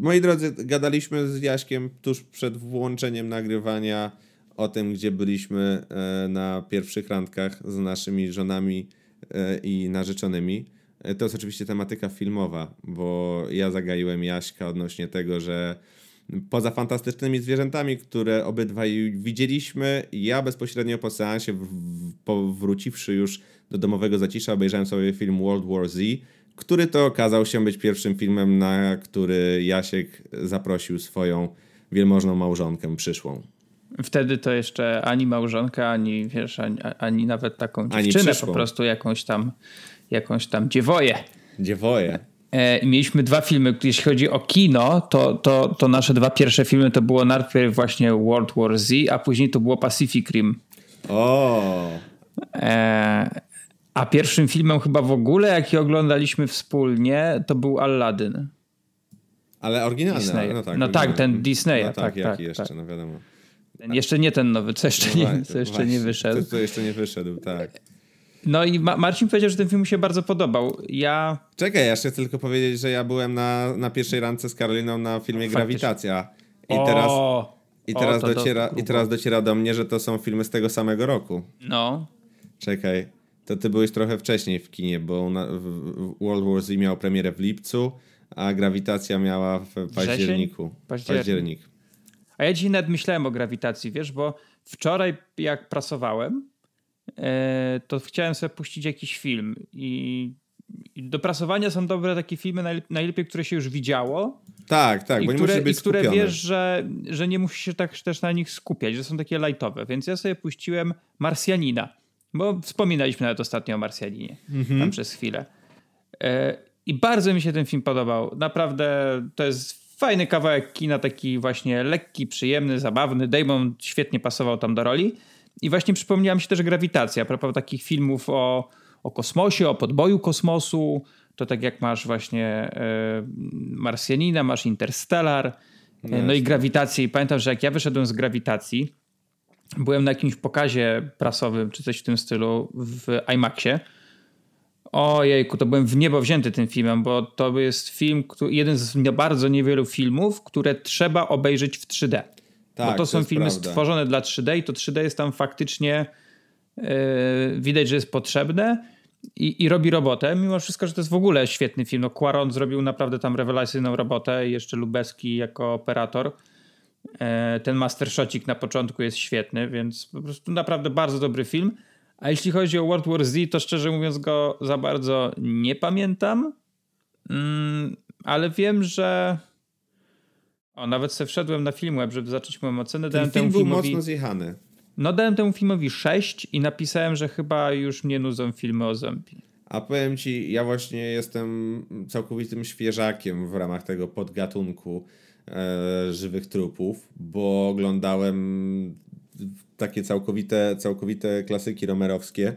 moi drodzy, gadaliśmy z Jaśkiem tuż przed włączeniem nagrywania o tym, gdzie byliśmy e, na pierwszych randkach z naszymi żonami e, i narzeczonymi. E, to jest oczywiście tematyka filmowa, bo ja zagaiłem Jaśka odnośnie tego, że poza fantastycznymi zwierzętami, które obydwaj widzieliśmy, ja bezpośrednio po seansie, powróciwszy już do domowego zacisza, obejrzałem sobie film World War Z, który to okazał się być pierwszym filmem, na który Jasiek zaprosił swoją wielmożną małżonkę przyszłą. Wtedy to jeszcze ani małżonka, ani wiesz, ani, ani nawet taką dziewczynę, po prostu jakąś tam, jakąś tam dziewoję. Dziewoję. E, mieliśmy dwa filmy, jeśli chodzi o kino, to, to, to nasze dwa pierwsze filmy to było najpierw właśnie World War Z, a później to było Pacific Rim. O. E, a pierwszym filmem chyba w ogóle, jaki oglądaliśmy wspólnie, to był Aladdin. Ale oryginalny, Disney. no tak. No tak, ten Disneya. No tak, tak, jaki tak, jeszcze, tak. no wiadomo. Ten, jeszcze nie ten nowy, co jeszcze, no nie, co jeszcze właśnie, nie wyszedł. Co, co jeszcze nie wyszedł, tak. No i Ma Marcin powiedział, że ten film mu się bardzo podobał. Ja. Czekaj, ja chcę tylko powiedzieć, że ja byłem na, na pierwszej randce z Karoliną na filmie Grawitacja. I o, teraz. I teraz, o, dociera, I teraz dociera do mnie, że to są filmy z tego samego roku. No. Czekaj. To ty byłeś trochę wcześniej w kinie, bo na, World War Z miał premierę w lipcu, a Grawitacja miała w październiku. Październik. Październik. A ja dzisiaj nawet myślałem o grawitacji, wiesz, bo wczoraj jak pracowałem, E, to chciałem sobie puścić jakiś film i, do prasowania są dobre takie filmy, najlepiej, które się już widziało. Tak, tak, bo nie które, być I które wiesz, że, że nie musisz się tak też na nich skupiać, że są takie lightowe. Więc ja sobie puściłem Marsjanina, bo wspominaliśmy nawet ostatnio o Marsjaninie mhm. tam przez chwilę. E, I bardzo mi się ten film podobał. Naprawdę to jest fajny kawałek kina, taki właśnie lekki, przyjemny, zabawny. Damon świetnie pasował tam do roli. I właśnie przypomniała mi się też grawitacja, a propos takich filmów o, o kosmosie, o podboju kosmosu. To tak jak masz właśnie e, Marsjanina, masz Interstellar, no, no i grawitację. I pamiętam, że jak ja wyszedłem z grawitacji, byłem na jakimś pokazie prasowym czy coś w tym stylu w IMAXie. Ojejku, to byłem w niebo wzięty tym filmem, bo to jest film, jeden z bardzo niewielu filmów, które trzeba obejrzeć w 3D. Tak, bo to, to są filmy prawda. stworzone dla 3D i to 3D jest tam faktycznie yy, widać, że jest potrzebne i, i robi robotę, mimo wszystko, że to jest w ogóle świetny film. No, Quaron zrobił naprawdę tam rewelacyjną robotę i jeszcze Lubeski jako operator. Yy, ten mastershotcik na początku jest świetny, więc po prostu naprawdę bardzo dobry film. A jeśli chodzi o World War Z, to szczerze mówiąc go za bardzo nie pamiętam, mm, ale wiem, że o, nawet sobie wszedłem na Filmweb, żeby zacząć moją ocenę. Ten film był filmowi... mocno zjechany. No dałem temu filmowi 6 i napisałem, że chyba już mnie nudzą filmy o zombie. A powiem ci, ja właśnie jestem całkowitym świeżakiem w ramach tego podgatunku e, żywych trupów, bo oglądałem takie całkowite, całkowite klasyki romerowskie.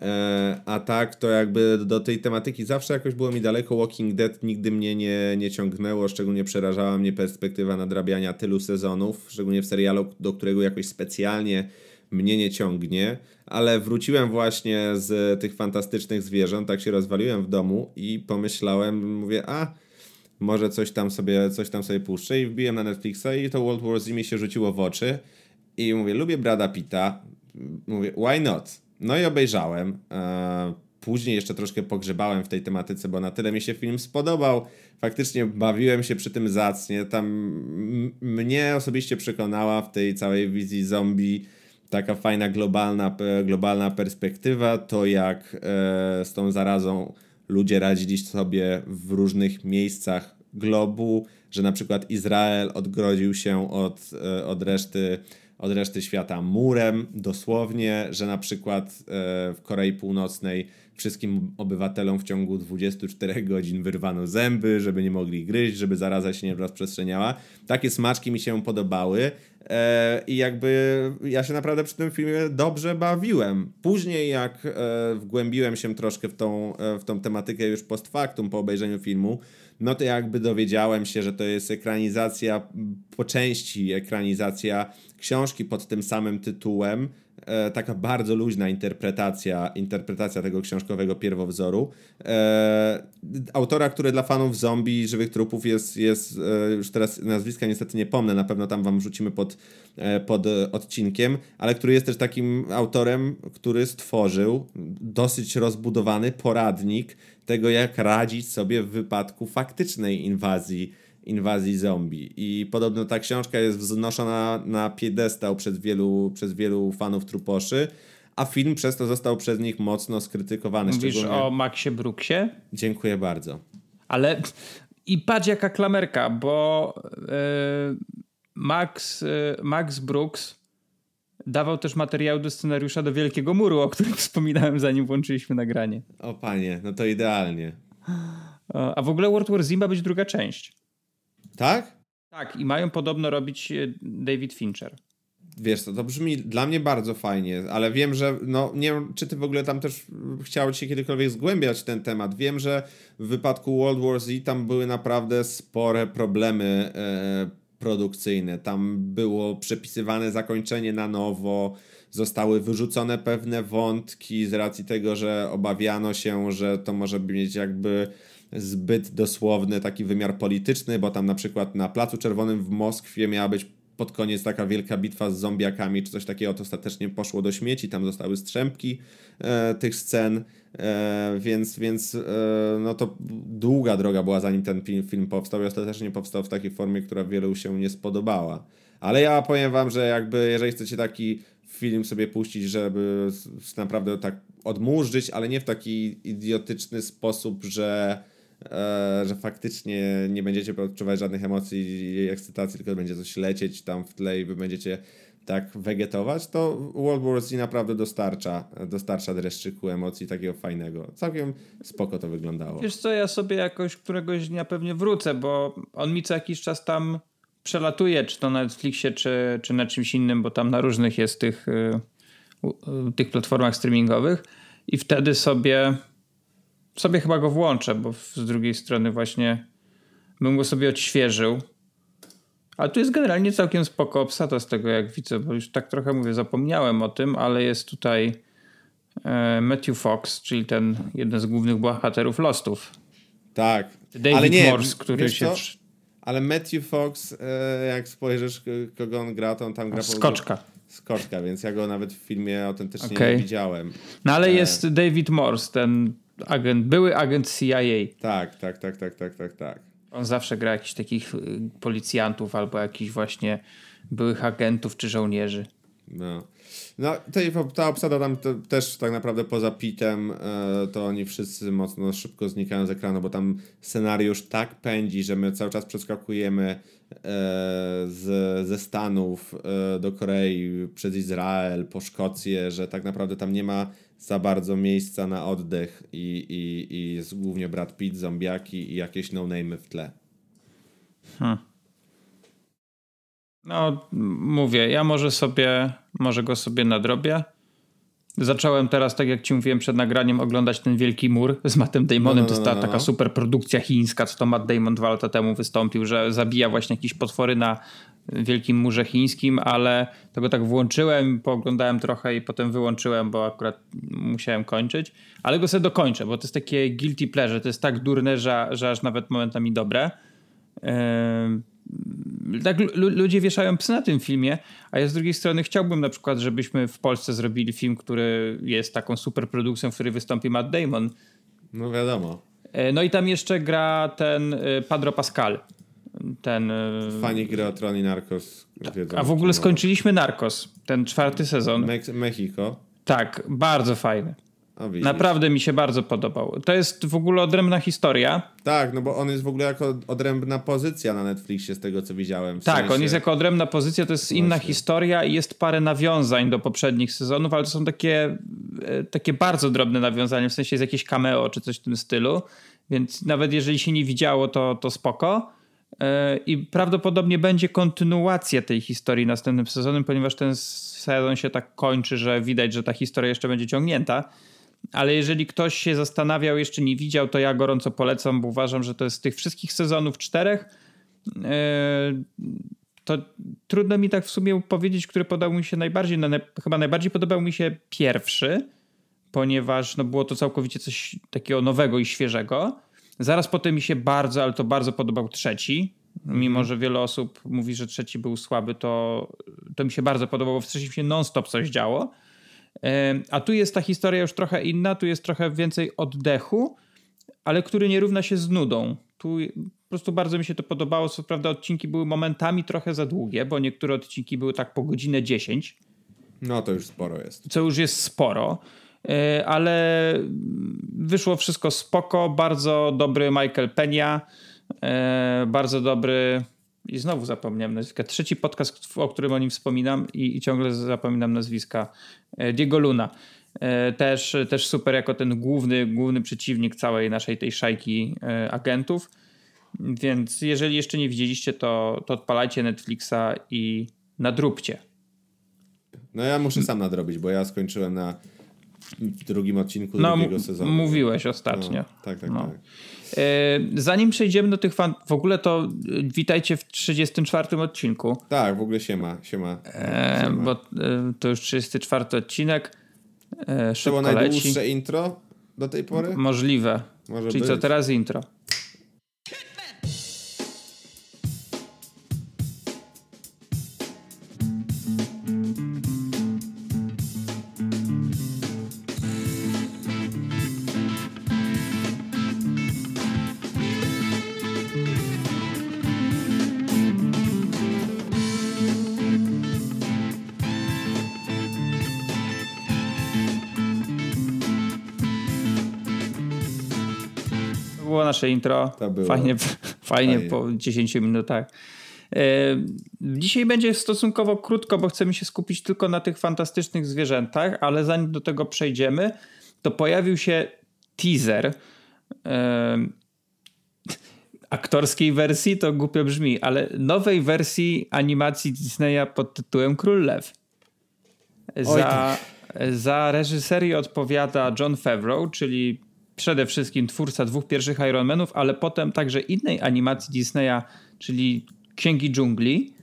E, a tak, to jakby do tej tematyki zawsze jakoś było mi daleko. Walking Dead nigdy mnie nie, nie ciągnęło, szczególnie przerażała mnie perspektywa nadrabiania tylu sezonów, szczególnie w serialu, do którego jakoś specjalnie mnie nie ciągnie, ale wróciłem właśnie z tych fantastycznych zwierząt, tak się rozwaliłem w domu i pomyślałem, mówię, a może coś tam sobie, coś tam sobie puszczę i wbiłem na Netflixa i to World War Z mi się rzuciło w oczy i mówię, lubię Brada Pitta, mówię, why not? No i obejrzałem. E, później jeszcze troszkę pogrzebałem w tej tematyce, bo na tyle mi się film spodobał. Faktycznie bawiłem się przy tym zacnie. Tam mnie osobiście przekonała w tej całej wizji zombie taka fajna globalna, globalna perspektywa, to jak e, z tą zarazą ludzie radzili sobie w różnych miejscach globu, że na przykład Izrael odgrodził się od, e, od reszty od reszty świata murem, dosłownie, że na przykład e, w Korei Północnej wszystkim obywatelom w ciągu 24 godzin wyrwano zęby, żeby nie mogli gryźć, żeby zaraza się nie rozprzestrzeniała. Takie smaczki mi się podobały e, i jakby ja się naprawdę przy tym filmie dobrze bawiłem. Później jak wgłębiłem się troszkę w tą, w tą tematykę już post factum po obejrzeniu filmu, no to jakby dowiedziałem się, że to jest ekranizacja, po części ekranizacja książki pod tym samym tytułem, e, taka bardzo luźna interpretacja, interpretacja tego książkowego pierwowzoru. E, autora, który dla fanów zombie, żywych trupów jest, jest e, już teraz nazwiska niestety nie pomnę, na pewno tam wam wrzucimy pod, e, pod odcinkiem, ale który jest też takim autorem, który stworzył dosyć rozbudowany poradnik tego, jak radzić sobie w wypadku faktycznej inwazji inwazji zombie. I podobno ta książka jest wznoszona na piedestał przez wielu, przez wielu fanów truposzy, a film przez to został przez nich mocno skrytykowany. Mówisz szczególnie... o Maxie Brooksie? Dziękuję bardzo. Ale i patrz jaka klamerka, bo yy, Max, yy, Max Brooks dawał też materiał do scenariusza do Wielkiego Muru, o którym wspominałem zanim włączyliśmy nagranie. O panie, no to idealnie. A w ogóle World War Z ma być druga część. Tak? Tak, i mają podobno robić e, David Fincher. Wiesz, to, to brzmi dla mnie bardzo fajnie, ale wiem, że no nie wiem, czy ty w ogóle tam też chciałeś się kiedykolwiek zgłębiać ten temat. Wiem, że w wypadku World War Z tam były naprawdę spore problemy e, produkcyjne. Tam było przepisywane zakończenie na nowo, zostały wyrzucone pewne wątki z racji tego, że obawiano się, że to może mieć jakby zbyt dosłowny taki wymiar polityczny, bo tam na przykład na Placu Czerwonym w Moskwie miała być pod koniec taka wielka bitwa z zombiakami czy coś takiego, to ostatecznie poszło do śmieci, tam zostały strzępki e, tych scen, e, więc, więc e, no to długa droga była zanim ten film powstał i ostatecznie powstał w takiej formie, która wielu się nie spodobała. Ale ja powiem wam, że jakby jeżeli chcecie taki film sobie puścić, żeby naprawdę tak odmurzyć, ale nie w taki idiotyczny sposób, że że faktycznie nie będziecie odczuwać żadnych emocji i ekscytacji, tylko będzie coś lecieć tam w tle i wy będziecie tak wegetować, to World War Z naprawdę dostarcza, dostarcza dreszczyku emocji takiego fajnego. Całkiem spoko to wyglądało. Wiesz co, ja sobie jakoś któregoś dnia pewnie wrócę, bo on mi co jakiś czas tam przelatuje, czy to na Netflixie, czy, czy na czymś innym, bo tam na różnych jest tych, y, tych platformach streamingowych i wtedy sobie sobie chyba go włączę, bo z drugiej strony właśnie bym go sobie odświeżył. Ale tu jest generalnie całkiem spoko obsada z tego jak widzę, bo już tak trochę mówię, zapomniałem o tym, ale jest tutaj e, Matthew Fox, czyli ten jeden z głównych bohaterów Lostów. Tak. David ale nie, Morse, który się... Co? Ale Matthew Fox, e, jak spojrzysz kogo on gra, to on tam gra... Skoczka. Skoczka, więc ja go nawet w filmie autentycznie okay. nie widziałem. No ale e... jest David Morse, ten agent, były agent CIA. Tak, tak, tak, tak, tak, tak, tak. On zawsze gra jakichś takich y, policjantów albo jakichś właśnie byłych agentów czy żołnierzy. No. No, ta obsada tam też tak naprawdę poza Pitem, e, to oni wszyscy mocno szybko znikają z ekranu, bo tam scenariusz tak pędzi, że my cały czas przeskakujemy e, z, ze Stanów e, do Korei, przez Izrael, po Szkocję, że tak naprawdę tam nie ma za bardzo miejsca na oddech i, i, i jest głównie Brad Pitt, zombiaki i jakieś no-name w tle. Hmm. No, mówię, ja może sobie, może go sobie nadrobię. Zacząłem teraz, tak jak ci mówiłem przed nagraniem, oglądać ten Wielki Mur z Mattem Damonem. No, no, to jest ta, no, no, taka no. super produkcja chińska, co to Matt Damon dwa lata temu wystąpił, że zabija właśnie jakieś potwory na Wielkim Murze Chińskim, ale tego tak włączyłem, pooglądałem trochę i potem wyłączyłem, bo akurat musiałem kończyć. Ale go sobie dokończę, bo to jest takie guilty pleasure. To jest tak durne, że, że aż nawet momentami dobre. Tak ludzie wieszają psy na tym filmie, a ja z drugiej strony chciałbym na przykład, żebyśmy w Polsce zrobili film, który jest taką super produkcją, w której wystąpi Matt Damon. No wiadomo. E, no i tam jeszcze gra ten e, Padro Pascal. Ten... E, Fani gry o Tron i Narcos. Tak. A w ogóle skończyliśmy Narcos, ten czwarty sezon. Me Mexico. Tak, bardzo fajny. Naprawdę mi się bardzo podobał. To jest w ogóle odrębna historia. Tak, no bo on jest w ogóle jako odrębna pozycja na Netflixie, z tego co widziałem. tak, sensie... on jest jako odrębna pozycja, to jest Właśnie. inna historia i jest parę nawiązań do poprzednich sezonów, ale to są takie, e, takie bardzo drobne nawiązania, w sensie jest jakieś cameo czy coś w tym stylu, więc nawet jeżeli się nie widziało, to, to spoko. E, I prawdopodobnie będzie kontynuacja tej historii następnym sezonem, ponieważ ten sezon się tak kończy, że widać, że ta historia jeszcze będzie ciągnięta ale jeżeli ktoś się zastanawiał, jeszcze nie widział, to ja gorąco polecam, bo uważam, że to jest z tych wszystkich sezonów czterech. Yy, to trudno mi tak w sumie powiedzieć, który podobał mi się najbardziej. No, chyba najbardziej podobał mi się pierwszy, ponieważ no, było to całkowicie coś takiego nowego i świeżego. Zaraz potem mi się bardzo, ale to bardzo podobał trzeci. Mimo, mhm. że wiele osób mówi, że trzeci był słaby, to, to mi się bardzo podobało. W trzecim się non-stop coś działo. A tu jest ta historia już trochę inna, tu jest trochę więcej oddechu, ale który nie równa się z nudą. Tu po prostu bardzo mi się to podobało. Co prawda odcinki były momentami trochę za długie, bo niektóre odcinki były tak po godzinę 10. No to już sporo jest. Co już jest sporo. E, ale wyszło wszystko spoko. Bardzo dobry Michael Penia, e, bardzo dobry i znowu zapomniałem nazwiska. Trzeci podcast, o którym o nim wspominam i, i ciągle zapominam nazwiska. E, Diego Luna. Też, też super jako ten główny, główny przeciwnik całej naszej tej szajki agentów. Więc jeżeli jeszcze nie widzieliście, to, to odpalajcie Netflixa i nadróbcie. No ja muszę sam nadrobić, bo ja skończyłem na drugim odcinku no, drugiego sezonu. Mówiłeś ostatnio. No, tak, tak, no. tak. E, zanim przejdziemy do tych fan, w ogóle to e, witajcie w 34 odcinku. Tak, w ogóle siema, siema. E, siema. Bo e, to już 34 odcinek. E, to było najdłuższe leci. intro do tej pory? Możliwe. Może Czyli być. co, teraz intro. Nasze intro. Fajnie, fajnie, po 10 minutach. E, dzisiaj będzie stosunkowo krótko, bo chcemy się skupić tylko na tych fantastycznych zwierzętach, ale zanim do tego przejdziemy, to pojawił się teaser aktorskiej wersji, to głupio brzmi, ale nowej wersji animacji Disneya pod tytułem Król Lew. Za, za reżyserię odpowiada John Favreau, czyli przede wszystkim twórca dwóch pierwszych Ironmanów, ale potem także innej animacji Disneya, czyli Księgi Dżungli.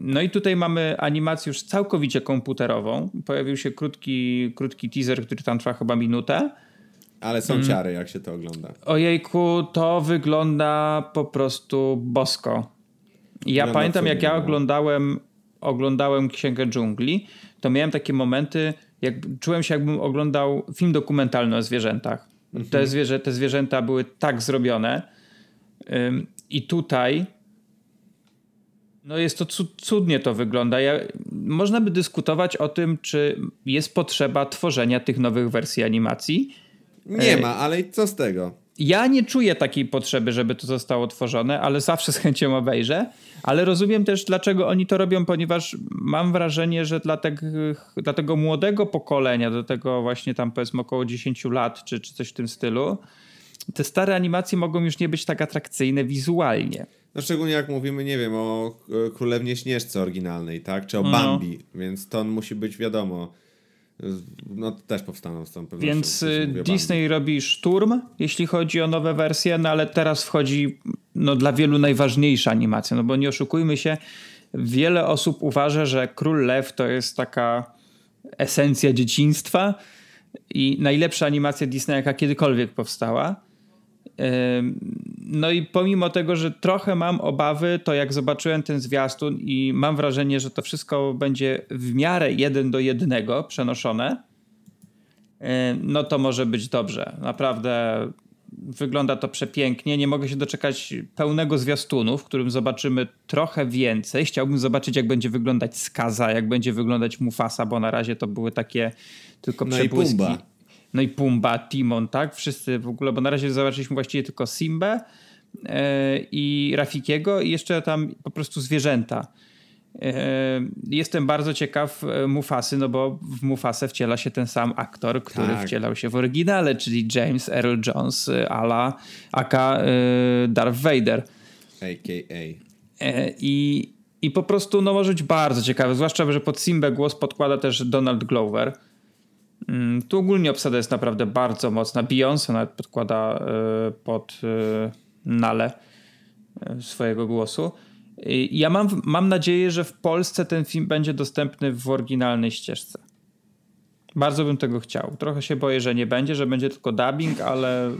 No i tutaj mamy animację już całkowicie komputerową. Pojawił się krótki, krótki teaser, który tam trwa chyba minutę. Ale są mm. ciary, jak się to ogląda. Ojejku, to wygląda po prostu bosko. Ja wygląda pamiętam, jak ja oglądałem, oglądałem Księgę Dżungli, to miałem takie momenty, jak, czułem się jakbym oglądał film dokumentalny o zwierzętach. Mhm. Te, zwierzę, te zwierzęta były tak zrobione ym, i tutaj no jest to cudnie to wygląda. Ja, można by dyskutować o tym, czy jest potrzeba tworzenia tych nowych wersji animacji. Nie ma, ale co z tego? Ja nie czuję takiej potrzeby, żeby to zostało tworzone, ale zawsze z chęcią obejrzę. Ale rozumiem też, dlaczego oni to robią, ponieważ mam wrażenie, że dla, te, dla tego młodego pokolenia, do tego właśnie tam powiedzmy około 10 lat, czy, czy coś w tym stylu, te stare animacje mogą już nie być tak atrakcyjne wizualnie. No szczególnie jak mówimy, nie wiem, o Królewnie Śnieżce oryginalnej, tak? Czy o no. Bambi, więc to musi być wiadomo no też powstaną z tą pewnością. Więc y, Disney robi szturm, jeśli chodzi o nowe wersje, no ale teraz wchodzi no, dla wielu najważniejsza animacja, no bo nie oszukujmy się, wiele osób uważa, że Król Lew to jest taka esencja dzieciństwa i najlepsza animacja Disney, jaka kiedykolwiek powstała. No i pomimo tego, że trochę mam obawy, to jak zobaczyłem ten zwiastun i mam wrażenie, że to wszystko będzie w miarę jeden do jednego przenoszone, no to może być dobrze. Naprawdę wygląda to przepięknie. Nie mogę się doczekać pełnego zwiastunu, w którym zobaczymy trochę więcej. Chciałbym zobaczyć, jak będzie wyglądać Skaza, jak będzie wyglądać Mufasa, bo na razie to były takie tylko no przebłyski. I Pumba. No i Pumba, Timon, tak? Wszyscy w ogóle, bo na razie zobaczyliśmy właściwie tylko Simbę e, i Rafikiego i jeszcze tam po prostu zwierzęta. E, jestem bardzo ciekaw e, Mufasy, no bo w Mufasę wciela się ten sam aktor, który tak. wcielał się w oryginale, czyli James Earl Jones ala aka Darth Vader. A.K.A. I, I po prostu no, może być bardzo ciekawe, zwłaszcza, że pod Simbę głos podkłada też Donald Glover tu ogólnie obsada jest naprawdę bardzo mocna. Beyoncé nawet podkłada e, pod e, Nale swojego głosu. Ja mam, mam nadzieję, że w Polsce ten film będzie dostępny w oryginalnej ścieżce. Bardzo bym tego chciał. Trochę się boję, że nie będzie, że będzie tylko dubbing, ale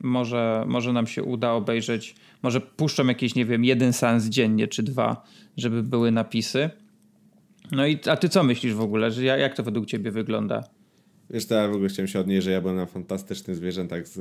może, może nam się uda obejrzeć. Może puszczą jakieś, nie wiem, jeden sens dziennie czy dwa, żeby były napisy. No i a ty co myślisz w ogóle? Że jak to według ciebie wygląda? Wiesz, to ja w ogóle chciałem się odnieść, że ja byłem na fantastycznych zwierzętach z,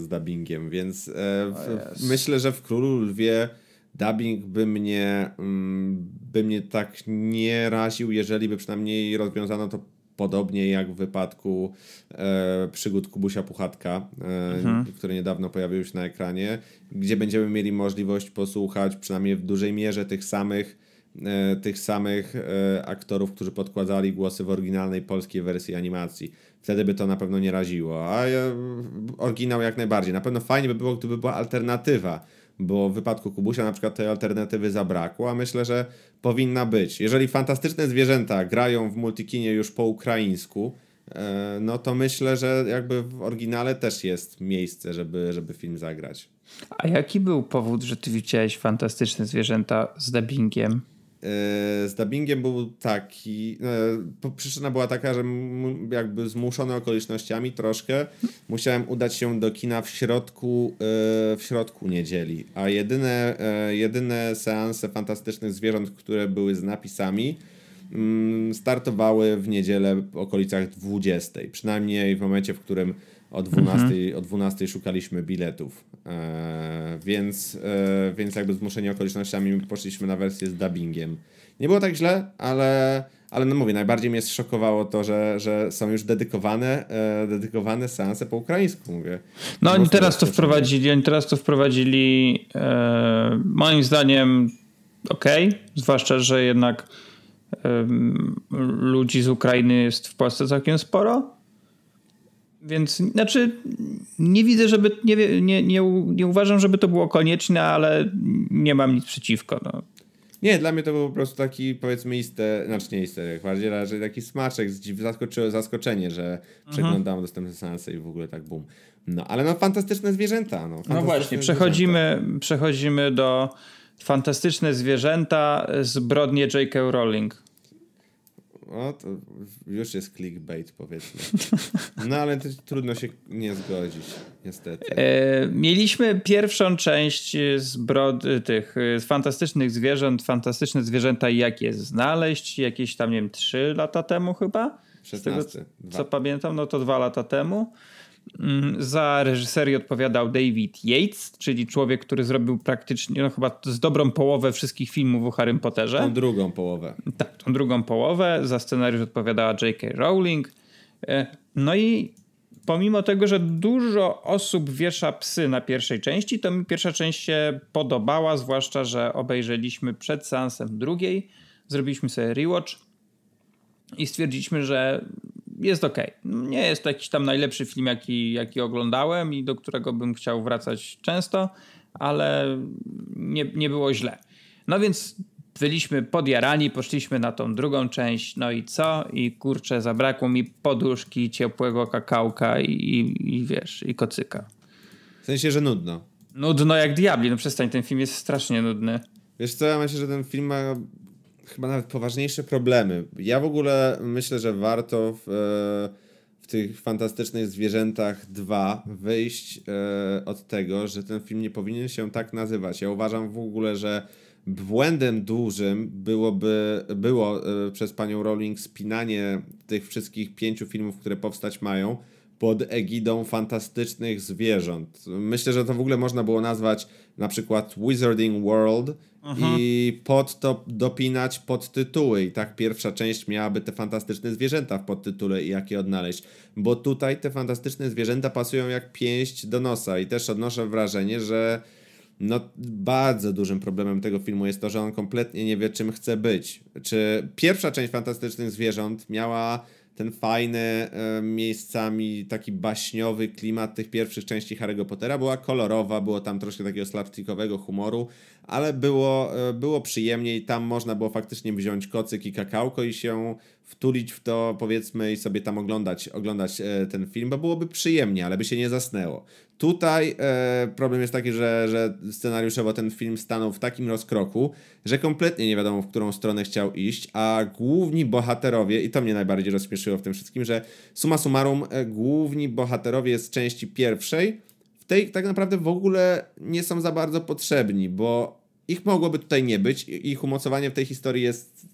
z dubbingiem, więc e, w, myślę, że w Królu Lwie dubbing by mnie, mm, by mnie tak nie raził, jeżeli by przynajmniej rozwiązano to podobnie jak w wypadku e, przygód Kubusia Puchatka, e, mhm. które niedawno pojawiły się na ekranie, gdzie będziemy mieli możliwość posłuchać przynajmniej w dużej mierze tych samych tych samych e, aktorów, którzy podkładali głosy w oryginalnej polskiej wersji animacji. Wtedy by to na pewno nie raziło, a oryginał jak najbardziej. Na pewno fajnie by było, gdyby była alternatywa bo w wypadku Kubusia na przykład tej alternatywy zabrakło, a myślę, że powinna być. Jeżeli fantastyczne zwierzęta grają w multikinie już po ukraińsku, e, no to myślę, że jakby w oryginale też jest miejsce, żeby, żeby film zagrać. A jaki był powód, że ty widziałeś fantastyczne zwierzęta z dubbingiem? E, z dubbingiem był taki. E, przyczyna była taka, że jakby zmuszony okolicznościami troszkę musiałem udać się do kina w środku, e, w środku niedzieli. A jedyne, jedyne seanse fantastycznych zwierząt, które były z napisami, mm, startowały w niedzielę w okolicach 20. Przynajmniej w momencie, w którym o 12, mhm. o 12 szukaliśmy biletów. E, więc, e, więc jakby zmuszeni okolicznościami poszliśmy na wersję z dubbingiem. Nie było tak źle, ale, ale no mówię, najbardziej mnie szokowało to, że, że są już dedykowane, e, dedykowane seanse po ukraińsku, mówię. No oni teraz to wprowadzili, oni teraz to wprowadzili e, moim zdaniem ok, zwłaszcza, że jednak ludzi z Ukrainy jest w Polsce całkiem sporo więc znaczy nie widzę, żeby nie, nie, nie, nie uważam, żeby to było konieczne, ale nie mam nic przeciwko. No. Nie, dla mnie to był po prostu taki powiedzmy easter, znaczy nie easter bardziej raczej taki smaczek, zaskoczyło, zaskoczenie, że mhm. przeglądam dostępne seanse i w ogóle tak bum. No, ale no fantastyczne zwierzęta. No, fantastyczne no właśnie, przechodzimy, zwierzęta. przechodzimy do fantastyczne zwierzęta zbrodnie J.K. Rowling. O, to już jest clickbait, powiedzmy. No ale trudno się nie zgodzić, niestety. E, mieliśmy pierwszą część z brod, tych z fantastycznych zwierząt, fantastyczne zwierzęta i jak je znaleźć, jakieś tam, nie wiem, 3 lata temu chyba. 16. Z tego, co pamiętam, no to dwa lata temu. Mm, za reżyserię odpowiadał David Yates, czyli człowiek, który zrobił praktycznie, no chyba z dobrą połowę wszystkich filmów o Harrym Potterze. Tą drugą połowę. Tak, tą drugą połowę. Za scenariusz odpowiadała J.K. Rowling. E, no i pomimo tego, że dużo osób wiesza psy na pierwszej części, to mi pierwsza część się podobała, zwłaszcza, że obejrzeliśmy przed seansem drugiej. Zrobiliśmy sobie rewatch i stwierdziliśmy, że jest ok. Nie jest to jakiś tam najlepszy film, jaki, jaki oglądałem i do którego bym chciał wracać często, ale nie, nie było źle. No więc byliśmy podjarani, poszliśmy na tą drugą część, no i co? I kurczę, zabrakło mi poduszki, ciepłego kakałka i, i, i wiesz, i kocyka. W sensie, że nudno. Nudno jak diabli, no przestań, ten film jest strasznie nudny. Wiesz co, ja myślę, że ten film ma chyba nawet poważniejsze problemy. Ja w ogóle myślę, że warto w, w tych fantastycznych zwierzętach 2 wyjść e, od tego, że ten film nie powinien się tak nazywać. Ja uważam w ogóle, że błędem dużym byłoby, było e, przez panią Rowling spinanie tych wszystkich pięciu filmów, które powstać mają, pod egidą fantastycznych zwierząt. Myślę, że to w ogóle można było nazwać na przykład Wizarding World mhm. i pod to dopinać podtytuły. I tak pierwsza część miałaby te fantastyczne zwierzęta w podtytule i jak je odnaleźć. Bo tutaj te fantastyczne zwierzęta pasują jak pięść do nosa i też odnoszę wrażenie, że no, bardzo dużym problemem tego filmu jest to, że on kompletnie nie wie, czym chce być. Czy pierwsza część fantastycznych zwierząt miała ten fajny, miejscami taki baśniowy klimat tych pierwszych części Harry'ego Pottera. Była kolorowa, było tam troszkę takiego slapstickowego humoru, ale było, e, było przyjemniej. Tam można było faktycznie wziąć kocyk i kakałko i się wtulić w to, powiedzmy, i sobie tam oglądać, oglądać e, ten film, bo byłoby przyjemnie, ale by się nie zasnęło. Tutaj e, problem jest taki, że, że scenariuszowo ten film stanął w takim rozkroku, że kompletnie nie wiadomo, w którą stronę chciał iść, a główni bohaterowie, i to mnie najbardziej rozśmieszyło w tym wszystkim, że summa summarum, e, główni bohaterowie z części pierwszej w tej tak naprawdę w ogóle nie są za bardzo potrzebni, bo ich mogłoby tutaj nie być. Ich umocowanie w tej historii jest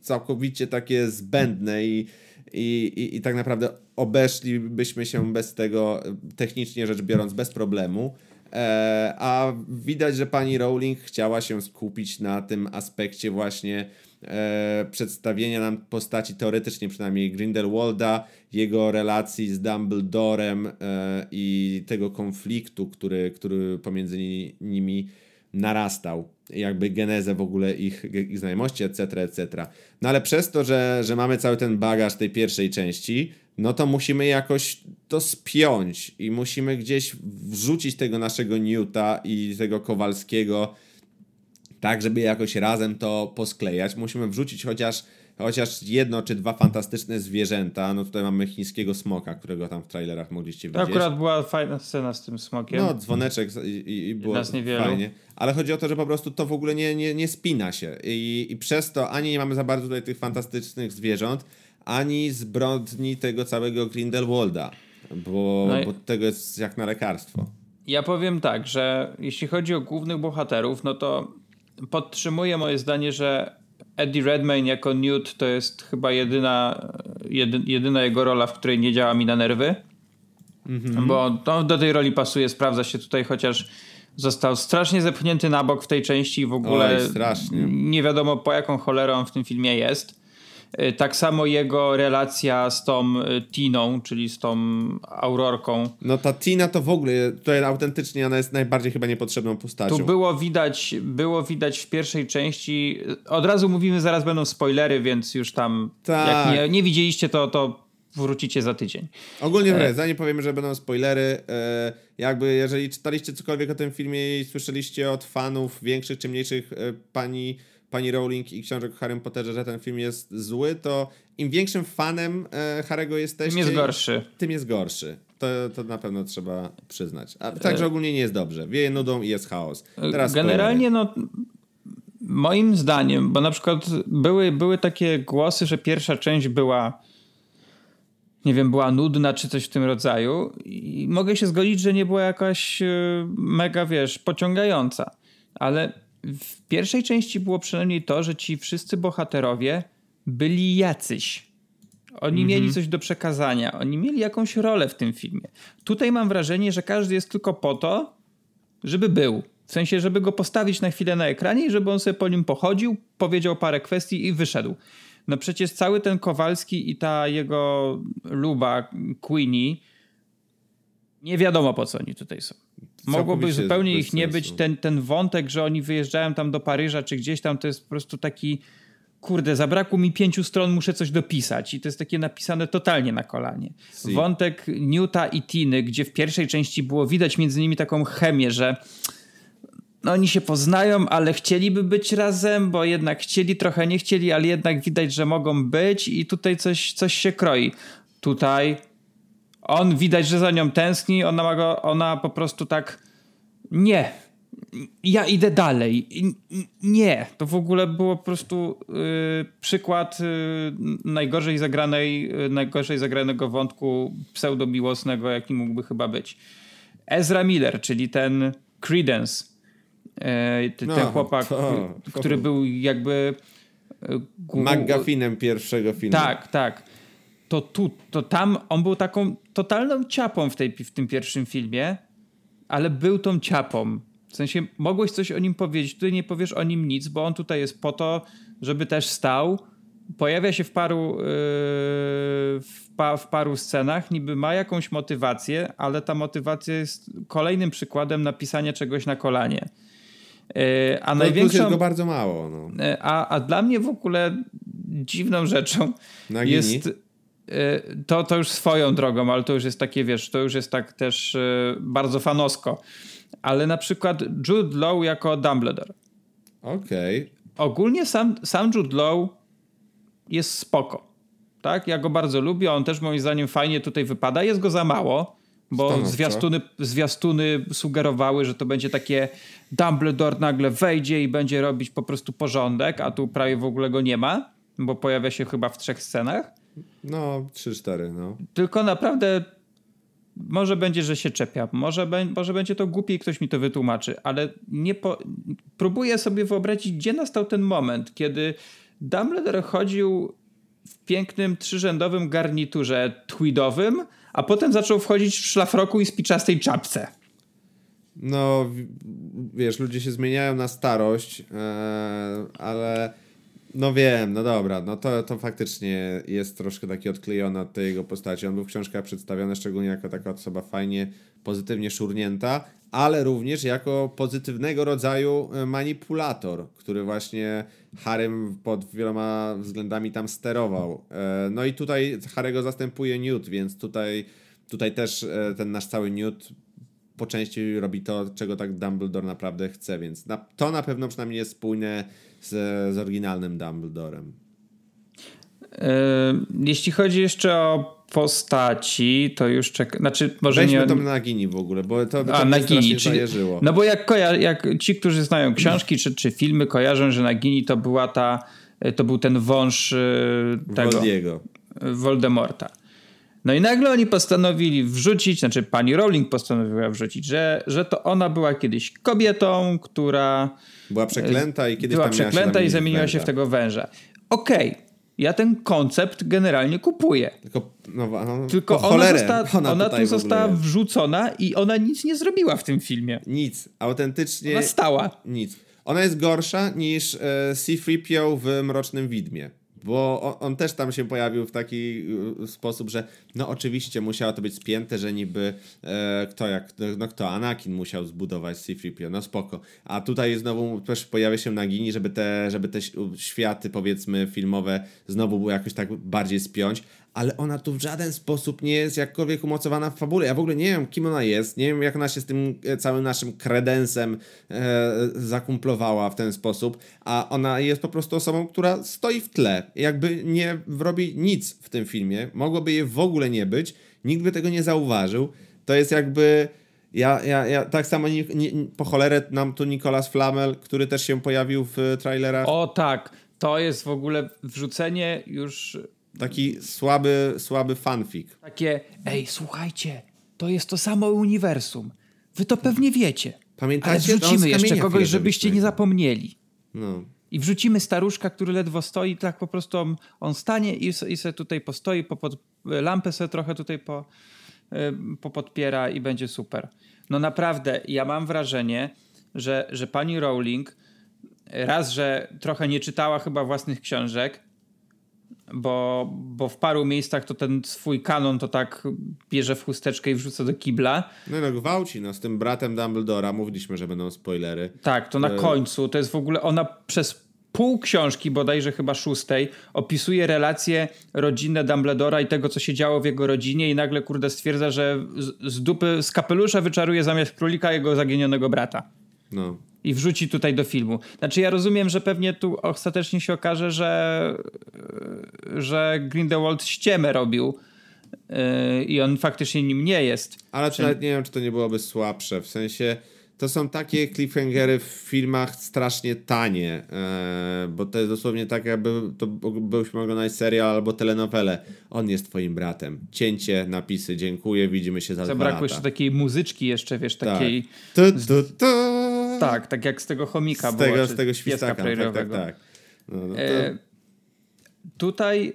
całkowicie takie zbędne i, i, i, i tak naprawdę obeszlibyśmy się bez tego, technicznie rzecz biorąc, bez problemu. E, a widać, że pani Rowling chciała się skupić na tym aspekcie właśnie e, przedstawienia nam postaci teoretycznie przynajmniej Grindelwalda, jego relacji z Dumbledorem e, i tego konfliktu, który, który pomiędzy nimi narastał, jakby genezę w ogóle ich, ich znajomości, etc., etc. No ale przez to, że, że mamy cały ten bagaż tej pierwszej części, no to musimy jakoś to spiąć i musimy gdzieś wrzucić tego naszego Newta i tego Kowalskiego, tak żeby jakoś razem to posklejać. Musimy wrzucić chociaż chociaż jedno czy dwa fantastyczne zwierzęta. No tutaj mamy chińskiego smoka, którego tam w trailerach mogliście widzieć. Akurat była fajna scena z tym smokiem. No, dzwoneczek i, i było fajnie. Ale chodzi o to, że po prostu to w ogóle nie, nie, nie spina się. I, I przez to ani nie mamy za bardzo tutaj tych fantastycznych zwierząt, ani zbrodni tego całego Grindelwalda. Bo, no i... bo tego jest jak na lekarstwo. Ja powiem tak, że jeśli chodzi o głównych bohaterów, no to podtrzymuję moje zdanie, że Eddie Redmayne jako Newt to jest chyba jedyna, jedy, jedyna jego rola, w której nie działa mi na nerwy. Mm-hmm. Bo to do tej roli pasuje, sprawdza się tutaj, chociaż został strasznie zepchnięty na bok w tej części i w ogóle Oj, nie wiadomo po jaką cholerą w tym filmie jest. Y, tak samo jego relacja z tą y, Tiną, czyli z tą Aurorką. No ta Tina to w ogóle, tutaj autentycznie ona jest najbardziej chyba niepotrzebną postacią. Tu było widać, było widać w pierwszej części, od razu mówimy, zaraz będą spoilery, więc już tam, tak. jak nie, nie widzieliście to, to wrócicie za tydzień. Ogólnie e... zanim powiemy, że będą spoilery, e, jakby jeżeli czytaliście cokolwiek o tym filmie i słyszeliście od fanów większych czy mniejszych e, pani pani Rowling i książek o Harrym Potterze, że ten film jest zły, to im większym fanem e, Harry'ego jesteście... Tym jest gorszy. Tym jest gorszy. To, to na pewno trzeba przyznać. A także e... ogólnie nie jest dobrze. Wieje nudą i jest chaos. Teraz Generalnie no moim zdaniem, bo na przykład były, były takie głosy, że pierwsza część była nie wiem, była nudna czy coś w tym rodzaju i mogę się zgodzić, że nie była jakaś e, mega, wiesz, pociągająca. Ale w pierwszej części było przynajmniej to, że ci wszyscy bohaterowie byli jacyś. Oni mm -hmm. mieli coś do przekazania, oni mieli jakąś rolę w tym filmie. Tutaj mam wrażenie, że każdy jest tylko po to, żeby był. W sensie, żeby go postawić na chwilę na ekranie i żeby on sobie po nim pochodził, powiedział parę kwestii i wyszedł. No przecież cały ten Kowalski i ta jego luba Queenie, nie wiadomo po co oni tutaj są. Mogłoby zupełnie ich nie być. Ten, ten wątek, że oni wyjeżdżają tam do Paryża czy gdzieś tam, to jest po prostu taki kurde, zabrakło mi pięciu stron, muszę coś dopisać. I to jest takie napisane totalnie na kolanie. Si. Wątek Newta i Tiny, gdzie w pierwszej części było widać między nimi taką chemię, że no, oni się poznają, ale chcieliby być razem, bo jednak chcieli, trochę nie chcieli, ale jednak widać, że mogą być i tutaj coś, coś się kroi. Tutaj on widać, że za nią tęskni, ona, ma go, ona po prostu tak nie, ja idę dalej. Nie, to w ogóle było po prostu yy, przykład yy, najgorzej zagranej, yy, najgorzej zagranego wątku pseudomiłosnego, jaki mógłby chyba być. Ezra Miller, czyli ten Credence, y, ten no, chłopak, to, to, który był jakby... McGuffinem pierwszego filmu. Tak, tak to tu, to tam on był taką totalną ciapą w, tej, w tym pierwszym filmie, ale był tą ciapą. W sensie mogłeś coś o nim powiedzieć, tutaj nie powiesz o nim nic, bo on tutaj jest po to, żeby też stał. Pojawia się w paru, yy, w, pa, w paru scenach, niby ma jakąś motywację, ale ta motywacja jest kolejnym przykładem napisania czegoś na kolanie. Yy, a no największą, jest go bardzo mało. No. Yy, a, a dla mnie w ogóle dziwną rzeczą Nagini. jest to, to już swoją drogą, ale to już jest takie, wiesz, to już jest tak też y, bardzo fanosko. Ale na przykład Jude Law jako Dumbledore. Okej. Okay. Ogólnie sam, sam Jude Law jest spoko. tak? Ja go bardzo lubię, on też moim zdaniem fajnie tutaj wypada. Jest go za mało, bo zwiastuny, zwiastuny sugerowały, że to będzie takie Dumbledore nagle wejdzie i będzie robić po prostu porządek, a tu prawie w ogóle go nie ma, bo pojawia się chyba w trzech scenach. No, 3-4, no. Tylko naprawdę może będzie, że się czepia, może, be, może będzie to głupie i ktoś mi to wytłumaczy, ale nie po, próbuję sobie wyobrazić, gdzie nastał ten moment, kiedy Dumbledore chodził w pięknym, trzyrzędowym garniturze tweedowym, a potem zaczął wchodzić w szlafroku i spiczastej czapce. No, wiesz, ludzie się zmieniają na starość, ee, ale no wiem, no dobra, no to, to faktycznie jest troszkę taki odklejony od tej jego postaci. On był w książkach przedstawiony szczególnie jako taka osoba fajnie, pozytywnie szurnięta, ale również jako pozytywnego rodzaju e, manipulator, który właśnie Harym pod wieloma względami tam sterował. E, no i tutaj Harego zastępuje Newt, więc tutaj, tutaj też e, ten nasz cały Newt po części robi to, czego tak Dumbledore naprawdę chce, więc na, to na pewno przynajmniej jest spójne z, z oryginalnym Dumbledorem. Jeśli chodzi jeszcze o postaci, to już czekam. Znaczy, może Weźmy nie. to Nagini w ogóle, bo to, to A, Nagini, czyli, No bo jak, koja- jak ci, którzy znają książki czy, czy filmy, kojarzą, że Nagini to była ta, to był ten wąż e, tego. Voldiego. Voldemorta. No i nagle oni postanowili wrzucić, znaczy pani Rowling postanowiła wrzucić, że, że to ona była kiedyś kobietą, która. Była przeklęta i kiedyś była przeklęta i zamieniła węża. się w tego węża. Okej. Okay ja ten koncept generalnie kupuję. Tylko, no, no, Tylko ona, zosta, ona, ona tu została wrzucona i ona nic nie zrobiła w tym filmie. Nic. Autentycznie. Ona stała. Nic. Ona jest gorsza niż e, C-3PO w Mrocznym Widmie bo on, on, też tam się pojawił w taki y, sposób, że no oczywiście musiało to być spięte, że niby e, kto jak, no kto, Anakin musiał zbudować C-3PO, no spoko. A tutaj znowu też pojawia się Nagini, żeby te, żeby te światy powiedzmy filmowe znowu były jakoś tak bardziej spiąć, ale ona tu w żaden sposób nie jest jakkolwiek umocowana w fabule. Ja w ogóle nie wiem, kim ona jest, nie wiem, jak ona się z tym e, całym naszym kredensem e, zakumplowała w ten sposób, a ona jest po prostu osobą, która stoi w tle, jakby nie robi nic w tym filmie, mogłoby jej w ogóle nie być, nikt by tego nie zauważył. To jest jakby... Ja, ja, ja tak samo nie, po cholerę nam tu Nicolas Flamel, który też się pojawił w trailerach. O tak, to jest w ogóle wrzucenie już Taki słaby, słaby fanfic. Takie, ej, słuchajcie, to jest to samo uniwersum. Wy to pewnie wiecie. Pamiętacie? Ale wrzucimy jeszcze kogoś, żebyście nie zapomnieli. No. I wrzucimy staruszka, który ledwo stoi, tak po prostu on, on stanie i, i sobie tutaj postoi, popod, lampę sobie trochę tutaj po, y, popodpiera i będzie super. No naprawdę, ja mam wrażenie, że, że pani Rowling raz, że trochę nie czytała chyba własnych książek, bo, bo w paru miejscach to ten swój kanon to tak bierze w chusteczkę i wrzuca do kibla. No no gwałci, no z tym bratem Dumbledora mówiliśmy, że będą spoilery. Tak, to na e... końcu, to jest w ogóle, ona przez pół książki, bodajże chyba szóstej, opisuje relacje rodzinne Dumbledora i tego, co się działo w jego rodzinie i nagle, kurde, stwierdza, że z, z dupy, z kapelusza wyczaruje zamiast królika jego zaginionego brata. No i wrzuci tutaj do filmu. Znaczy ja rozumiem, że pewnie tu ostatecznie się okaże, że, że Grindelwald ściemę robił yy, i on faktycznie nim nie jest. Ale czy... nawet nie wiem, czy to nie byłoby słabsze. W sensie to są takie cliffhangery w filmach strasznie tanie, yy, bo to jest dosłownie tak, jakby to byśmy oglądać serial albo telenowelę. On jest twoim bratem. Cięcie, napisy, dziękuję, widzimy się za Zabrakło dwa lata. jeszcze takiej muzyczki jeszcze, wiesz, tak. takiej... Tu, tu, tu. Tak, tak jak z tego chomika z tego, z tego świstaka, tak, tak, tak. No, no to... e, tutaj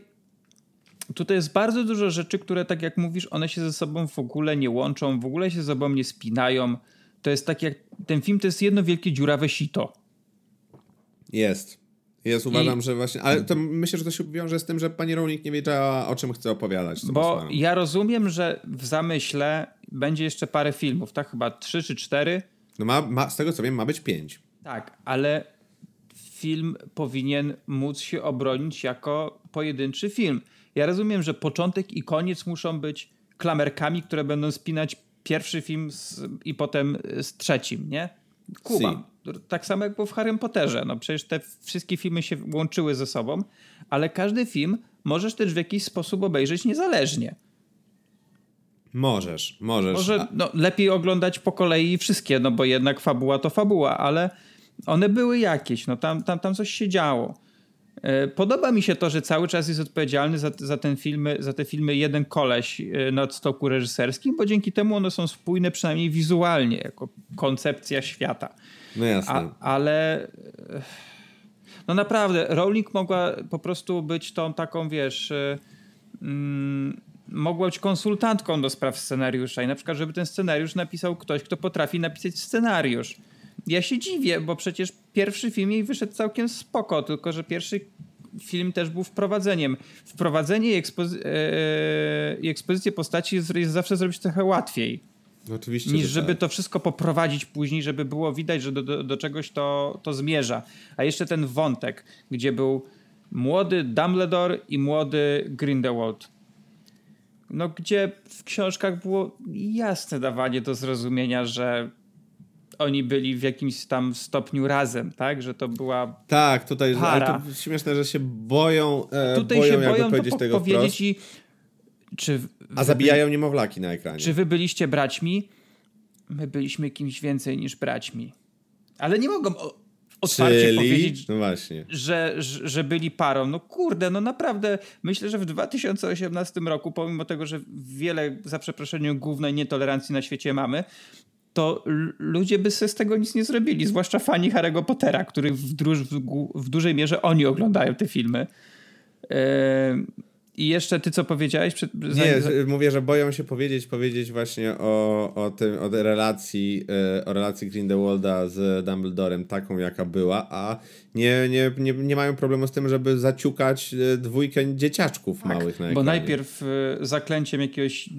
tutaj jest bardzo dużo rzeczy, które tak jak mówisz, one się ze sobą w ogóle nie łączą, w ogóle się ze sobą nie spinają. To jest tak jak, ten film to jest jedno wielkie dziurawe sito. Jest. Jest, uważam, I... że właśnie, ale to myślę, że to się wiąże z tym, że pani Rowling nie wiedziała, o czym chce opowiadać. Bo ja rozumiem, że w zamyśle będzie jeszcze parę filmów, tak? Chyba trzy czy cztery no ma, ma, z tego co wiem, ma być pięć. Tak, ale film powinien móc się obronić jako pojedynczy film. Ja rozumiem, że początek i koniec muszą być klamerkami, które będą spinać pierwszy film z, i potem z trzecim, nie? Kuba. Tak samo jak było w Harrym Potterze. No przecież te wszystkie filmy się łączyły ze sobą, ale każdy film możesz też w jakiś sposób obejrzeć niezależnie. Możesz, możesz. Może no, lepiej oglądać po kolei wszystkie, no bo jednak fabuła to fabuła, ale one były jakieś, no tam, tam, tam coś się działo. E, podoba mi się to, że cały czas jest odpowiedzialny za, za, ten filmy, za te filmy jeden koleś e, na stoku reżyserskim, bo dzięki temu one są spójne przynajmniej wizualnie, jako koncepcja świata. No jasne. A, ale e, no naprawdę, Rowling mogła po prostu być tą taką, wiesz, mm, mogła być konsultantką do spraw scenariusza i na przykład, żeby ten scenariusz napisał ktoś, kto potrafi napisać scenariusz. Ja się dziwię, bo przecież pierwszy film jej wyszedł całkiem spoko, tylko że pierwszy film też był wprowadzeniem. Wprowadzenie i, ekspozy e, i ekspozycję postaci jest, jest, zawsze zrobić trochę łatwiej. Oczywiście, niż żeby tak. to wszystko poprowadzić później, żeby było widać, że do, do, do czegoś to, to zmierza. A jeszcze ten wątek, gdzie był młody Dumbledore i młody Grindelwald no, gdzie w książkach było jasne dawanie do zrozumienia, że oni byli w jakimś tam stopniu razem, tak? Że to była Tak, tutaj para. Ale to śmieszne, że się boją e, Tutaj boją, się boją powiedzieć to tego powiedzieć i czy A zabijają byli, niemowlaki na ekranie. Czy wy byliście braćmi? My byliśmy kimś więcej niż braćmi. Ale nie mogą otwarcie Czyli? powiedzieć, no właśnie. Że, że, byli parą. No kurde, no naprawdę myślę, że w 2018 roku, pomimo tego, że wiele, za przeproszeniem, głównej nietolerancji na świecie mamy, to ludzie by sobie z tego nic nie zrobili, zwłaszcza fani Harry'ego Pottera, których w, w, w dużej mierze oni oglądają te filmy. Yy, i jeszcze ty co powiedziałeś? Przed... Nie, mówię, że boją się powiedzieć, powiedzieć właśnie o, o, tym, o relacji, e, o relacji Grindelwalda z Dumbledorem taką, jaka była, a nie, nie, nie, nie mają problemu z tym, żeby zaciukać e, dwójkę dzieciaczków tak, małych na ekranie. Bo najpierw e, zaklęciem jakiegoś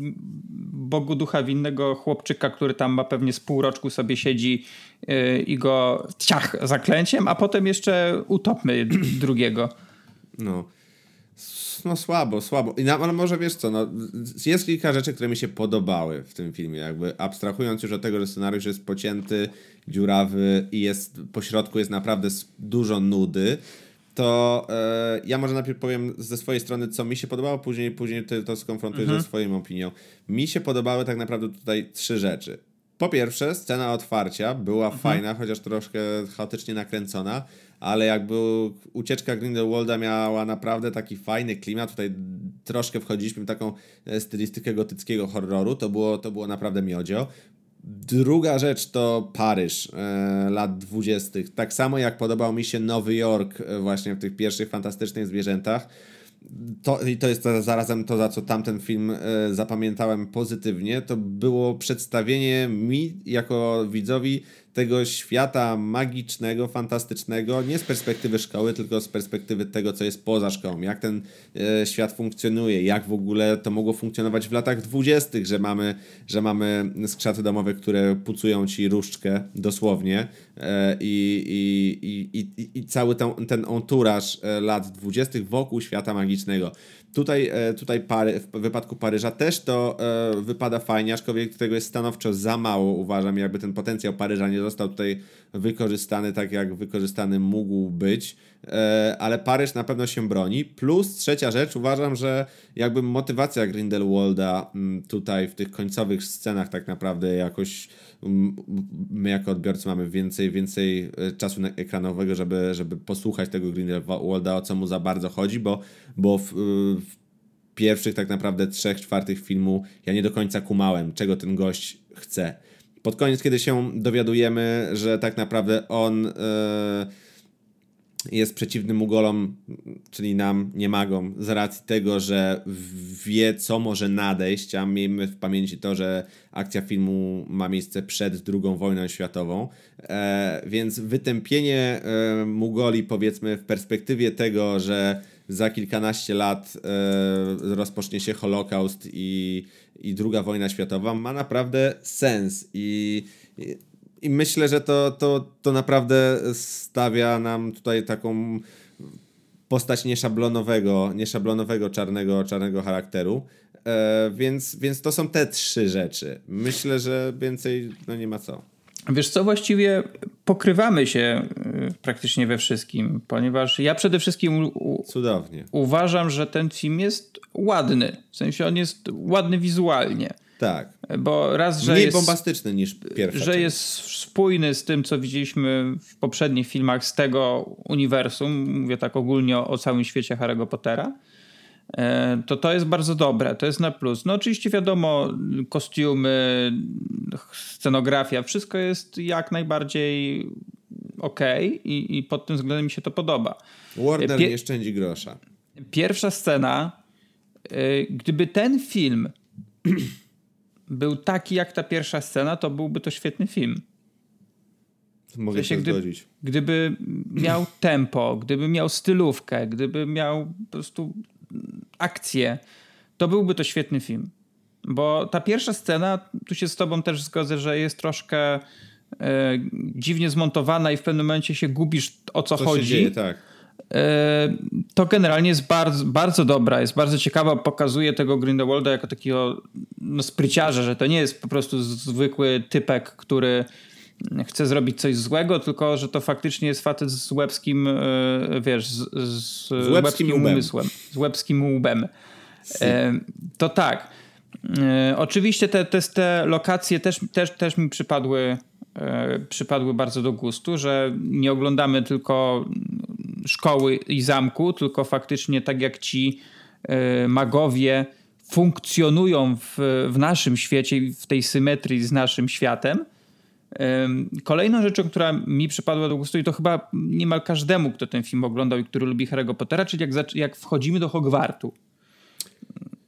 bogu ducha winnego chłopczyka, który tam ma pewnie z półroczku sobie siedzi i go ciach zaklęciem, a potem jeszcze utopmy drugiego. No no słabo, słabo. I na, ale może wiesz co, no, jest kilka rzeczy, które mi się podobały w tym filmie, jakby abstrahując już od tego, że scenariusz jest pocięty, dziurawy i jest, po środku jest naprawdę dużo nudy, to e, ja może najpierw powiem ze swojej strony, co mi się podobało, później, później ty to skonfrontujesz mhm. ze swoją opinią. Mi się podobały tak naprawdę tutaj trzy rzeczy. Po pierwsze, scena otwarcia była mhm. fajna, chociaż troszkę chaotycznie nakręcona, ale jakby ucieczka Grindelwalda miała naprawdę taki fajny klimat. Tutaj troszkę wchodziliśmy w taką e, stylistykę gotyckiego horroru. To było, to było naprawdę miodzio. Druga rzecz to Paryż e, lat dwudziestych. Tak samo jak podobał mi się Nowy Jork e, właśnie w tych pierwszych fantastycznych zwierzętach to, i to jest zarazem to, za co tamten film e, zapamiętałem pozytywnie, to było przedstawienie mi jako widzowi tego świata magicznego, fantastycznego, nie z perspektywy szkoły, tylko z perspektywy tego, co jest poza szkołą, jak ten e, świat funkcjonuje, jak w ogóle to mogło funkcjonować w latach dwudziestych, że mamy, że mamy skrzaty domowe, które pucują ci różdżkę dosłownie e, i, i, i, i, i cały ten, ten e, lat dwudziestych wokół świata magicznego. Tutaj, e, tutaj Pary, w wypadku Paryża też to e, wypada fajnie, aczkolwiek tego jest stanowczo za mało, uważam, jakby ten potencjał Paryża nie został tutaj wykorzystany tak, jak wykorzystany mógł być, ale Paryż na pewno się broni. Plus trzecia rzecz, uważam, że jakby motywacja Grindelwalda mm, tutaj w tych końcowych scenach tak naprawdę jakoś my jako odbiorcy mamy więcej, więcej e, czasu ekranowego, żeby, żeby posłuchać tego Grindelwalda, o co mu za bardzo chodzi, bo, bo w, w pierwszych tak naprawdę trzech, czwartych filmu ja nie do końca kumałem, czego ten gość chce. Pod koniec, kiedy się dowiadujemy, że tak naprawdę on... Yy, jest przeciwny Mugolom, czyli nam, nie magom, z racji tego, że wie, co może nadejść, a miejmy w pamięci to, że akcja filmu ma miejsce przed II wojną światową, e, więc wytępienie e, Mugoli, powiedzmy, w perspektywie tego, że za kilkanaście lat e, rozpocznie się Holokaust i, i II wojna światowa, ma naprawdę sens i, i myślę, że to, to, to naprawdę stawia nam tutaj taką postać nieszablonowego, nieszablonowego czarnego, czarnego charakteru. E, więc, więc to są te trzy rzeczy. Myślę, że więcej no nie ma co. Wiesz co, właściwie pokrywamy się praktycznie we wszystkim, ponieważ ja przede wszystkim Cudownie. uważam, że ten film jest ładny. W sensie on jest ładny wizualnie. Tak. Bo raz, że Mniej jest, bombastyczny niż pierwsza że część. jest spójny z tym, co widzieliśmy w poprzednich filmach z tego uniwersum, mówię tak ogólnie o, o całym świecie Harry'ego Pottera, e, to to jest bardzo dobre, to jest na plus. No oczywiście wiadomo, kostiumy, scenografia, wszystko jest jak najbardziej okej i, i pod tym względem mi się to podoba. Warner Pie- nie szczędzi grosza. Pierwsza scena, y, gdyby ten film był taki jak ta pierwsza scena, to byłby to świetny film. Mogę sensie, się gdy- zgodzić. Gdyby miał tempo, gdyby miał stylówkę, gdyby miał po prostu akcję, to byłby to świetny film. Bo ta pierwsza scena, tu się z tobą też zgodzę, że jest troszkę e, dziwnie zmontowana i w pewnym momencie się gubisz o co, Co chodzi. dzieje, tak. E, to generalnie jest bardzo, bardzo dobra, jest bardzo ciekawa, pokazuje tego Grindelwalda jako takiego no, spryciarza, że to nie jest po prostu zwykły typek, który chce zrobić coś złego, tylko że to faktycznie jest facet z łebskim, e, wiesz, z, z, łebskim łbem. umysłem, z łebskim łbem. E, to tak. Oczywiście te, te, te lokacje też, też, też mi przypadły, przypadły bardzo do gustu, że nie oglądamy tylko szkoły i zamku, tylko faktycznie tak jak ci e, magowie funkcjonują w, w naszym świecie i w tej symetrii z naszym światem. Em, Kolejną rzeczą, która mi przypadła do gustu i to chyba niemal każdemu, kto ten film oglądał i który lubi Harry'ego Pottera, czyli jak, jak wchodzimy do Hogwartu.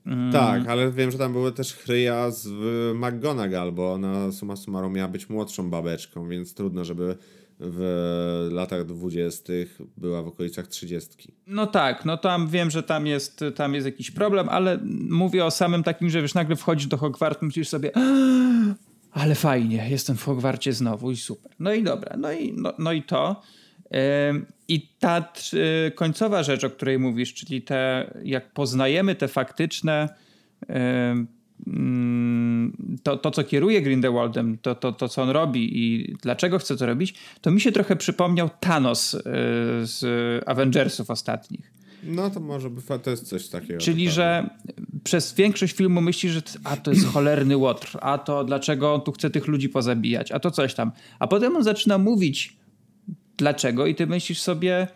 Mm. Tak, ale wiem, że tam były też chryja z y, McGonagall, bo ona summa summarum miała być młodszą babeczką, więc trudno, żeby w latach dwudziestych była w okolicach trzydziestki. No tak, no tam wiem, że tam jest, tam jest jakiś problem, ale mówię o samym takim, że wiesz, nagle wchodzisz do Hogwartu, myślisz sobie "Aaa, ale fajnie, jestem w Hogwarcie znowu i super. No i dobra, no i, no, no i to. I ta y, końcowa rzecz, o której mówisz, czyli te, jak poznajemy te faktyczne mm, to, to, co kieruje Grindelwaldem, to, to, to, co on robi i dlaczego chce to robić, to mi się trochę przypomniał Thanos y, z Avengersów ostatnich. No to może by to jest coś takiego. Czyli, że przez większość filmu myślisz, że a to jest cholerny łotr, a to dlaczego on tu chce tych ludzi pozabijać, a to coś tam. A potem on zaczyna mówić dlaczego i ty myślisz sobie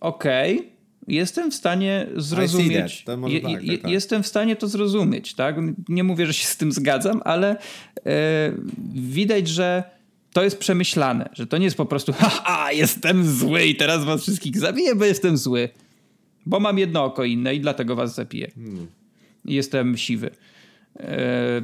okej, jestem w stanie zrozumieć. that. Je- tak, je- tak. Jestem w stanie to zrozumieć, tak? Nie mówię, że się z tym zgadzam, ale e, widać, że to jest przemyślane, że to nie jest po prostu haha, jestem zły i teraz was wszystkich zabiję, bo jestem zły. Bo mam jedno oko inne i dlatego was zabiję. I Jestem siwy. E,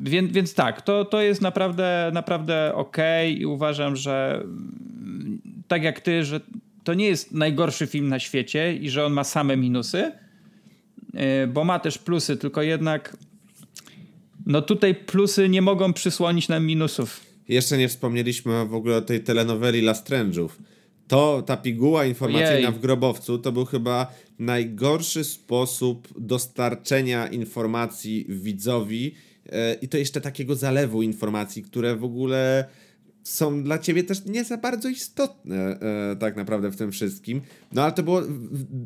więc, więc tak, to, to jest naprawdę, naprawdę okej i uważam, że mm, tak jak ty, że to nie jest najgorszy film na świecie i że on ma same minusy, e, bo ma też plusy, tylko jednak no tutaj plusy nie mogą przysłonić nam minusów. Jeszcze nie wspomnieliśmy w ogóle o tej telenoweli La Strange'ów. To, ta piguła informacyjna Ojej. w grobowcu to był chyba najgorszy sposób dostarczenia informacji widzowi i to jeszcze takiego zalewu informacji, które w ogóle są dla ciebie też nie za bardzo istotne e, tak naprawdę w tym wszystkim. No ale to było,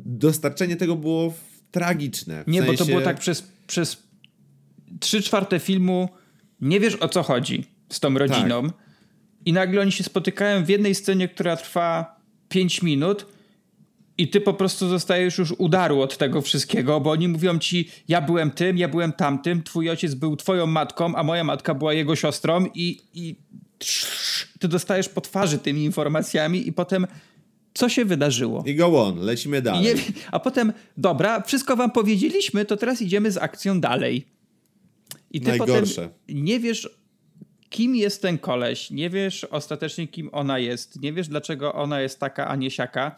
dostarczenie tego było tragiczne. W Nie, bo to sensie- było tak przez, przez trzy czwarte filmu nie wiesz o co chodzi z tą rodziną Tak. i nagle oni się spotykają w jednej scenie, która trwa 5 minut i ty po prostu zostajesz już udaru od tego wszystkiego, bo oni mówią ci, ja byłem tym, ja byłem tamtym, twój ojciec był twoją matką, a moja matka była jego siostrą i, i ty dostajesz po twarzy tymi informacjami i potem co się wydarzyło? I go on, lecimy dalej. Nie, a potem, dobra, wszystko wam powiedzieliśmy, to teraz idziemy z akcją dalej. I ty Najgorsze. potem nie wiesz, kim jest ten koleś, nie wiesz ostatecznie, kim ona jest, nie wiesz, dlaczego ona jest taka, a nie siaka.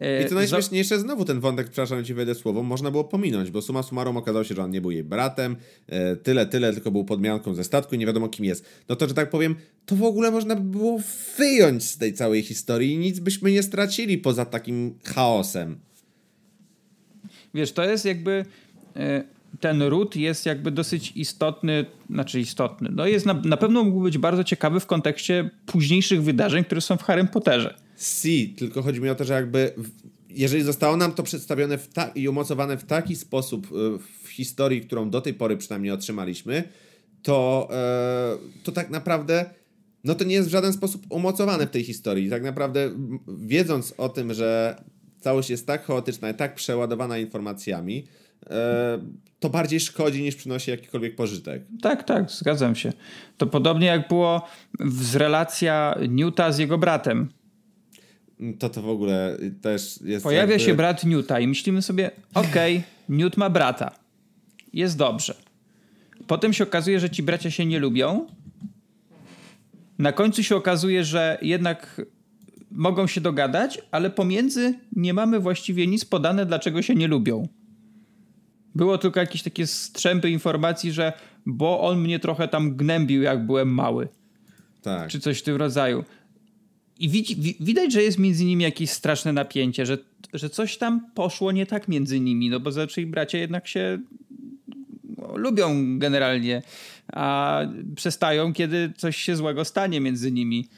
E, I to za- najśmieszniejsze, znowu ten wątek, przepraszam, ci wejdę słowo, można było pominąć, bo suma summarum okazało się, że on nie był jej bratem, e, tyle, tyle, tylko był podmianką ze statku i nie wiadomo kim jest. No to, że tak powiem, to w ogóle można by było wyjąć z tej całej historii i nic byśmy nie stracili poza takim chaosem. Wiesz, to jest jakby. e, ten ród jest jakby dosyć istotny, znaczy istotny, no jest na, na pewno mógł być bardzo ciekawy w kontekście późniejszych wydarzeń, które są w Harry Potterze. Si, tylko chodzi mi o to, że jakby jeżeli zostało nam to przedstawione i umocowane w taki sposób y, w historii, którą do tej pory przynajmniej otrzymaliśmy, to, e, to tak naprawdę no to nie jest w żaden sposób umocowane w tej historii. Tak naprawdę wiedząc o tym, że całość jest tak chaotyczna i tak przeładowana informacjami, e, to bardziej szkodzi niż przynosi jakikolwiek pożytek. Tak, tak, zgadzam się. To podobnie jak było z relacja Newta z jego bratem. To to w ogóle też jest. Pojawia jakby... się brat Newta i myślimy sobie, okej, okay, Newt ma brata. Jest dobrze. Potem się okazuje, że ci bracia się nie lubią. Na końcu się okazuje, że jednak mogą się dogadać, ale pomiędzy nie mamy właściwie nic podane, dlaczego się nie lubią. Było tylko jakieś takie strzępy informacji, że bo on mnie trochę tam gnębił, jak byłem mały. Tak. Czy coś w tym rodzaju. I widzi, widać, że jest między nimi jakieś straszne napięcie, że, że coś tam poszło nie tak między nimi, no bo zaczęli bracia jednak się no, lubią generalnie, a przestają, kiedy coś się złego stanie między nimi.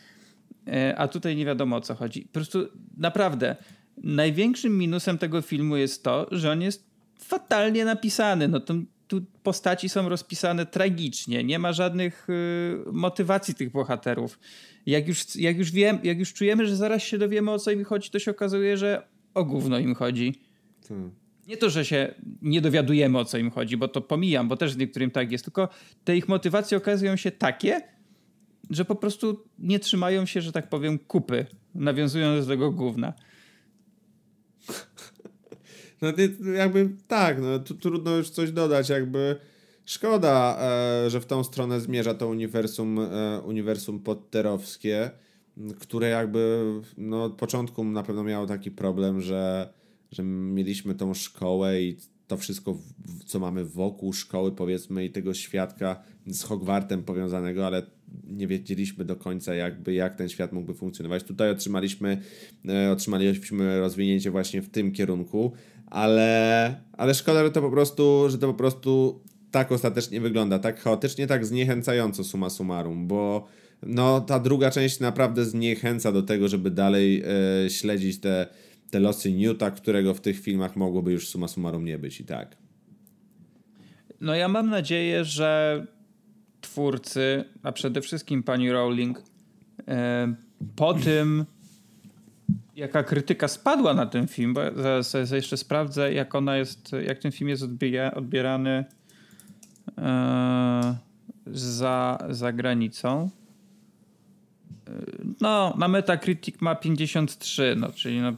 E, a tutaj nie wiadomo o co chodzi. Po prostu naprawdę największym minusem tego filmu jest to, że on jest fatalnie napisany. No to, tu postaci są rozpisane tragicznie, nie ma żadnych y, motywacji tych bohaterów. Jak już, jak, już wiem, jak już czujemy, że zaraz się dowiemy o co im chodzi, to się okazuje, że o gówno im chodzi. Hmm. Nie to, że się nie dowiadujemy o co im chodzi, bo to pomijam, bo też z niektórym tak jest, tylko te ich motywacje okazują się takie, że po prostu nie trzymają się, że tak powiem, kupy, nawiązując do tego gówna. No jakby tak, no tu trudno już coś dodać, jakby szkoda, e, że w tą stronę zmierza to uniwersum, e, uniwersum potterowskie, które jakby no od początku na pewno miało taki problem, że, że mieliśmy tą szkołę i to wszystko, co mamy wokół szkoły, powiedzmy, i tego świadka z Hogwartem powiązanego, ale nie wiedzieliśmy do końca, jakby, jak ten świat mógłby funkcjonować. Tutaj otrzymaliśmy, e, otrzymaliśmy rozwinięcie właśnie w tym kierunku, ale, ale szkoda, że to po prostu, że to po prostu tak ostatecznie wygląda, tak chaotycznie, tak zniechęcająco suma summarum, bo no, ta druga część naprawdę zniechęca do tego, żeby dalej e, śledzić te, te losy Newta, którego w tych filmach mogłoby już suma summarum nie być i tak. No ja mam nadzieję, że twórcy, a przede wszystkim pani Rowling, e, po tym jaka krytyka spadła na ten film, bo zaraz, jeszcze sprawdzę, jak ona jest, jak ten film jest odbierany e, za, za granicą. No, na Metacritic ma 53, no, czyli no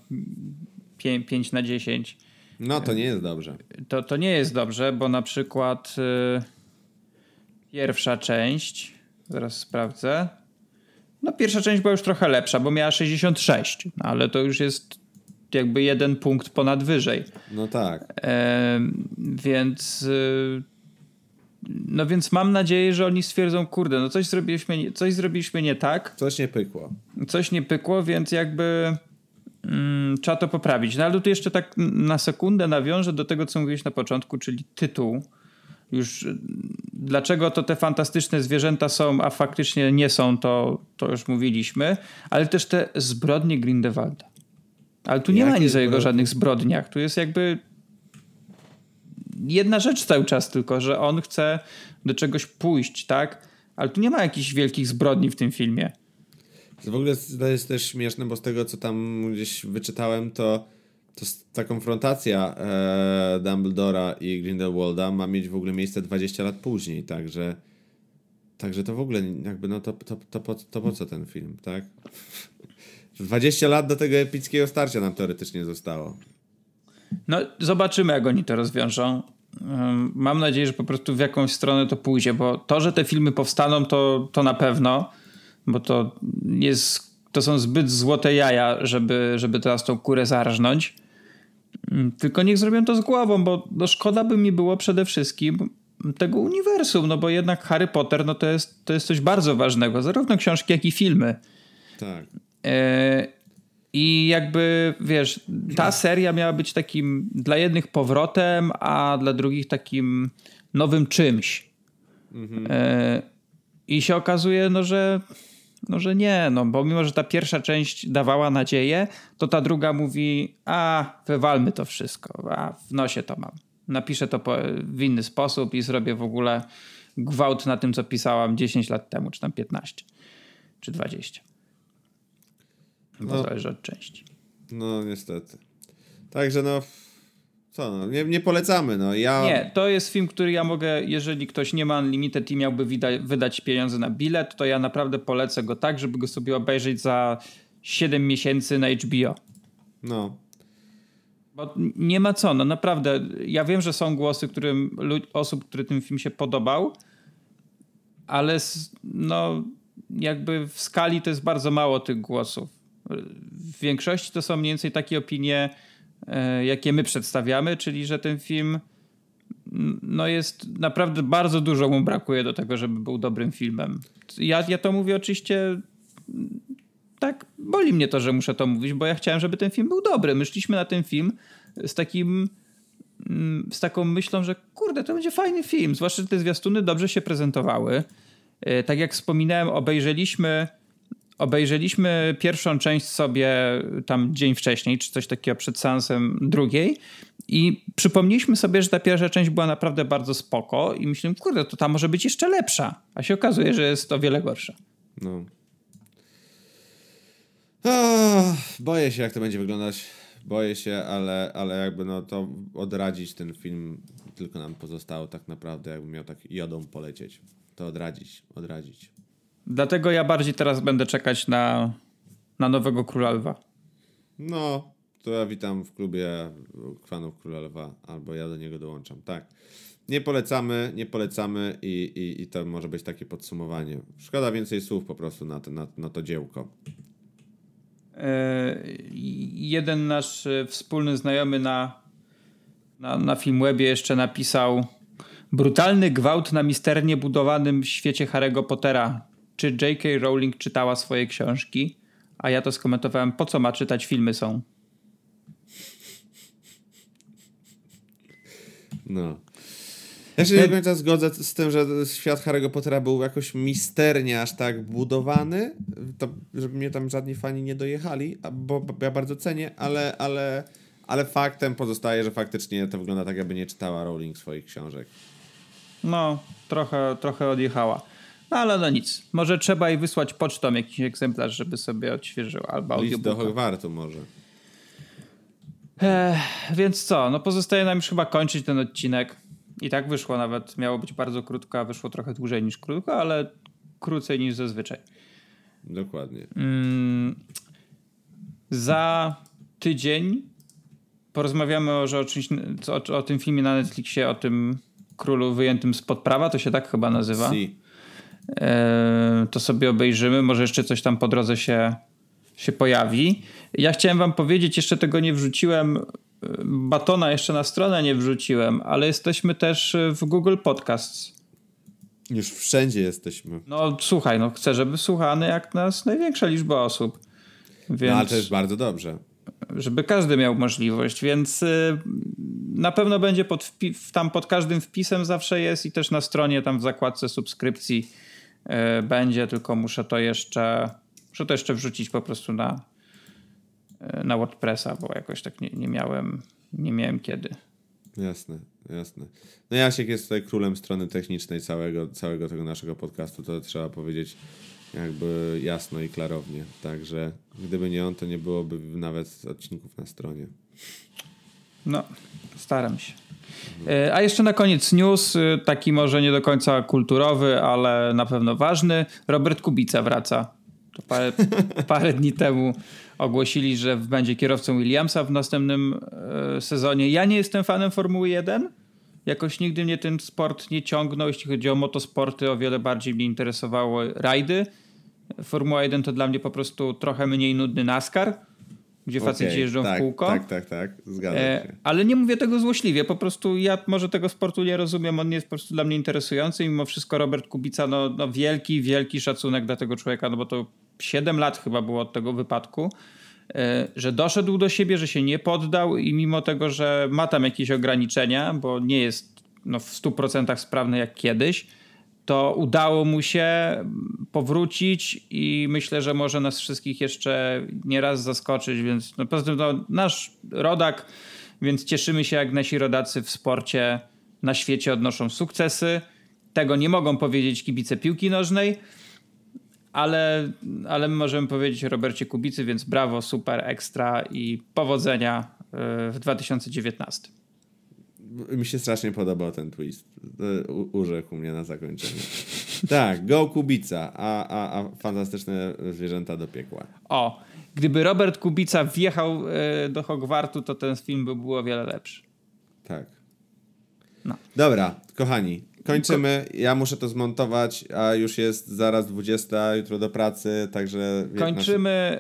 5, 5 na 10. No, to nie jest dobrze. To, to nie jest dobrze, bo na przykład y, pierwsza część, zaraz sprawdzę, no pierwsza część była już trochę lepsza, bo miała 66, no, ale to już jest jakby jeden punkt ponad wyżej. No tak. Więc y, no więc mam nadzieję, że oni stwierdzą, kurde, no coś zrobiliśmy, coś zrobiliśmy nie tak. Coś nie pykło. Coś nie pykło, więc jakby mm, trzeba to poprawić. No ale tu jeszcze tak na sekundę nawiążę do tego, co mówiłeś na początku, czyli tytuł już dlaczego to te fantastyczne zwierzęta są, a faktycznie nie są, to, to już mówiliśmy, ale też te zbrodnie Grindelwalda. Ale tu nie Jakie ma nic o jego żadnych zbrodniach. Tu jest jakby jedna rzecz cały czas tylko, że on chce do czegoś pójść, tak? Ale tu nie ma jakichś wielkich zbrodni w tym filmie. W ogóle to jest też śmieszne, bo z tego, co tam gdzieś wyczytałem, to to ta konfrontacja e, Dumbledora i Grindelwalda ma mieć w ogóle miejsce 20 lat później, także także to w ogóle jakby no to, to, to, po, to po co ten film, tak? 20 lat do tego epickiego starcia nam teoretycznie zostało. No zobaczymy jak oni to rozwiążą. Mam nadzieję, że po prostu w jakąś stronę to pójdzie, bo to, że te filmy powstaną, to, to na pewno, bo to jest, to są zbyt złote jaja, żeby, żeby teraz tą kurę zarżnąć. Mm, tylko niech zrobią to z głową, bo no szkoda by mi było przede wszystkim tego uniwersum, no bo jednak Harry Potter no to, jest, to jest coś bardzo ważnego, zarówno książki, jak i filmy. Tak. E, I jakby, wiesz, ta seria miała być takim dla jednych powrotem, a dla drugich takim nowym czymś. Mhm. E, I się okazuje, no, że, no, że nie, no, bo mimo, że ta pierwsza część dawała nadzieję, to ta druga mówi, a wywalmy to wszystko, a w nosie to mam. Napiszę to po, w inny sposób i zrobię w ogóle gwałt na tym, co pisałam 10 lat temu, czy tam 15, czy 20. Bo no, zależy od części. No, niestety. Także no, co, no, nie, nie polecamy. No. Ja... Nie, to jest film, który ja mogę, jeżeli ktoś nie ma Unlimited i miałby wydać pieniądze na bilet, to ja naprawdę polecę go tak, żeby go sobie obejrzeć za 7 miesięcy na HBO. No. Bo nie ma co, no naprawdę. Ja wiem, że są głosy którym, osób, który ten film się podobał, ale no jakby w skali to jest bardzo mało tych głosów. W większości to są mniej więcej takie opinie, e, jakie my przedstawiamy, czyli że ten film no jest naprawdę bardzo dużo mu brakuje do tego, żeby był dobrym filmem. Ja, ja to mówię oczywiście tak, boli mnie to, że muszę to mówić, bo ja chciałem, żeby ten film był dobry. My szliśmy na ten film z takim mm, z taką myślą, że kurde, to będzie fajny film, zwłaszcza, że te zwiastuny dobrze się prezentowały. E, tak jak wspominałem, obejrzeliśmy obejrzeliśmy pierwszą część sobie tam dzień wcześniej, czy coś takiego przed seansem drugiej i przypomnieliśmy sobie, że ta pierwsza część była naprawdę bardzo spoko i myślałem, kurde, to ta może być jeszcze lepsza, a się okazuje, że jest o wiele gorsza. No. Boję się, jak to będzie wyglądać. Boję się, ale, ale jakby no to odradzić ten film tylko nam pozostało tak naprawdę, jakbym miał tak jodą polecieć. To odradzić, odradzić. Dlatego ja bardziej teraz będę czekać na, na nowego Króla Lwa. No, to ja witam w klubie fanów Króla Lwa, albo ja do niego dołączam. Tak. Nie polecamy, nie polecamy i, i, i to może być takie podsumowanie. Szkoda więcej słów po prostu na to, na, na to dziełko. jeden nasz e, wspólny znajomy na, na, na Filmwebie jeszcze napisał brutalny gwałt na misternie budowanym świecie Harry'ego Pottera czy J.K. Rowling czytała swoje książki, a ja to skomentowałem, po co ma czytać, filmy są. No. Ja się nie do końca zgodzę z tym, że świat Harry'ego Pottera był jakoś misternie aż tak budowany, to, żeby mnie tam żadni fani nie dojechali, bo, bo ja bardzo cenię, ale, ale, ale faktem pozostaje, że faktycznie to wygląda tak, jakby nie czytała Rowling swoich książek. No, trochę, trochę odjechała. Ale no nic. Może trzeba jej wysłać pocztą jakiś egzemplarz, żeby sobie odświeżył albo List do Hogwartu może. Ech, więc co? No pozostaje nam już chyba kończyć ten odcinek. I tak wyszło nawet. Miało być bardzo krótko, a wyszło trochę dłużej niż krótko, ale krócej niż zazwyczaj. Dokładnie. Mm, za tydzień porozmawiamy o, o, czymś, o, o, tym filmie na Netflixie, o tym królu wyjętym spod prawa, to się tak chyba nazywa. Si. E, to sobie obejrzymy. Może jeszcze coś tam po drodze się, się pojawi. Ja chciałem wam powiedzieć, jeszcze tego nie wrzuciłem, e, batona jeszcze na stronę nie wrzuciłem, ale jesteśmy też w Google Podcasts. Już wszędzie jesteśmy. No słuchaj, no chcę, żeby słuchany jak nas największa liczba osób. Więc, no ale to jest bardzo dobrze. Żeby każdy miał możliwość, więc y, na pewno będzie pod tam pod każdym wpisem zawsze jest i też na stronie tam w zakładce subskrypcji E, będzie, tylko muszę to jeszcze muszę to jeszcze wrzucić po prostu na, e, na WordPressa, bo jakoś tak nie, nie miałem nie miałem kiedy. Jasne, jasne. No Jasiek jest tutaj królem strony technicznej całego, całego tego naszego podcastu, to trzeba powiedzieć jakby jasno i klarownie. Także gdyby nie on, to nie byłoby nawet odcinków na stronie. No, staram się. E, a jeszcze na koniec news, e, taki może nie do końca kulturowy, ale na pewno ważny. Robert Kubica wraca. To parę, parę dni temu ogłosili, że będzie kierowcą Williamsa w następnym e, sezonie. Ja nie jestem fanem Formuły 1. Jakoś nigdy mnie ten sport nie ciągnął. Jeśli chodzi o motosporty, o wiele bardziej mnie interesowały rajdy. Formuła 1 to dla mnie po prostu trochę mniej nudny NASCAR gdzie faceci okay, jeżdżą tak, w kółko. Tak, tak, tak, zgadzam e, się. Ale nie mówię tego złośliwie, po prostu ja może tego sportu nie rozumiem, on nie jest po prostu dla mnie interesujący mimo wszystko Robert Kubica, no, no wielki, wielki szacunek dla tego człowieka, no bo to 7 lat chyba było od tego wypadku e, że doszedł do siebie, że się nie poddał i mimo tego, że ma tam jakieś ograniczenia, bo nie jest no, w 100% sprawny jak kiedyś, to udało mu się powrócić i myślę, że może nas wszystkich jeszcze nieraz zaskoczyć, więc no, poza tym no, nasz rodak, więc cieszymy się jak nasi rodacy w sporcie na świecie odnoszą sukcesy. Tego nie mogą powiedzieć kibice piłki nożnej, ale, ale my możemy powiedzieć Robercie Kubicy, więc brawo, super, ekstra i powodzenia y, w 2019. Mi się strasznie podobał ten twist. Urzekł mnie na zakończenie. tak, go Kubica, a, a, a fantastyczne zwierzęta do piekła. O, gdyby Robert Kubica wjechał y, do Hogwartu, to ten film by był o wiele lepszy. Tak. No. Dobra, kochani, kończymy. Ja muszę to zmontować, a już jest zaraz 20, jutro do pracy, także... Kończymy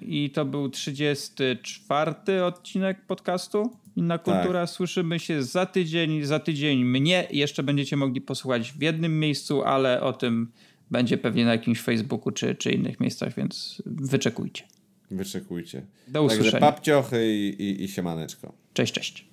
yy, i to był 34 odcinek podcastu. Inna tak. kultura. Tak. Słyszymy się za tydzień. Za tydzień mnie jeszcze będziecie mogli posłuchać w jednym miejscu, ale o tym będzie pewnie na jakimś Facebooku czy, czy innych miejscach, więc wyczekujcie. Wyczekujcie. Do usłyszenia. Także papciochy i, i, i siemaneczko. Cześć, cześć.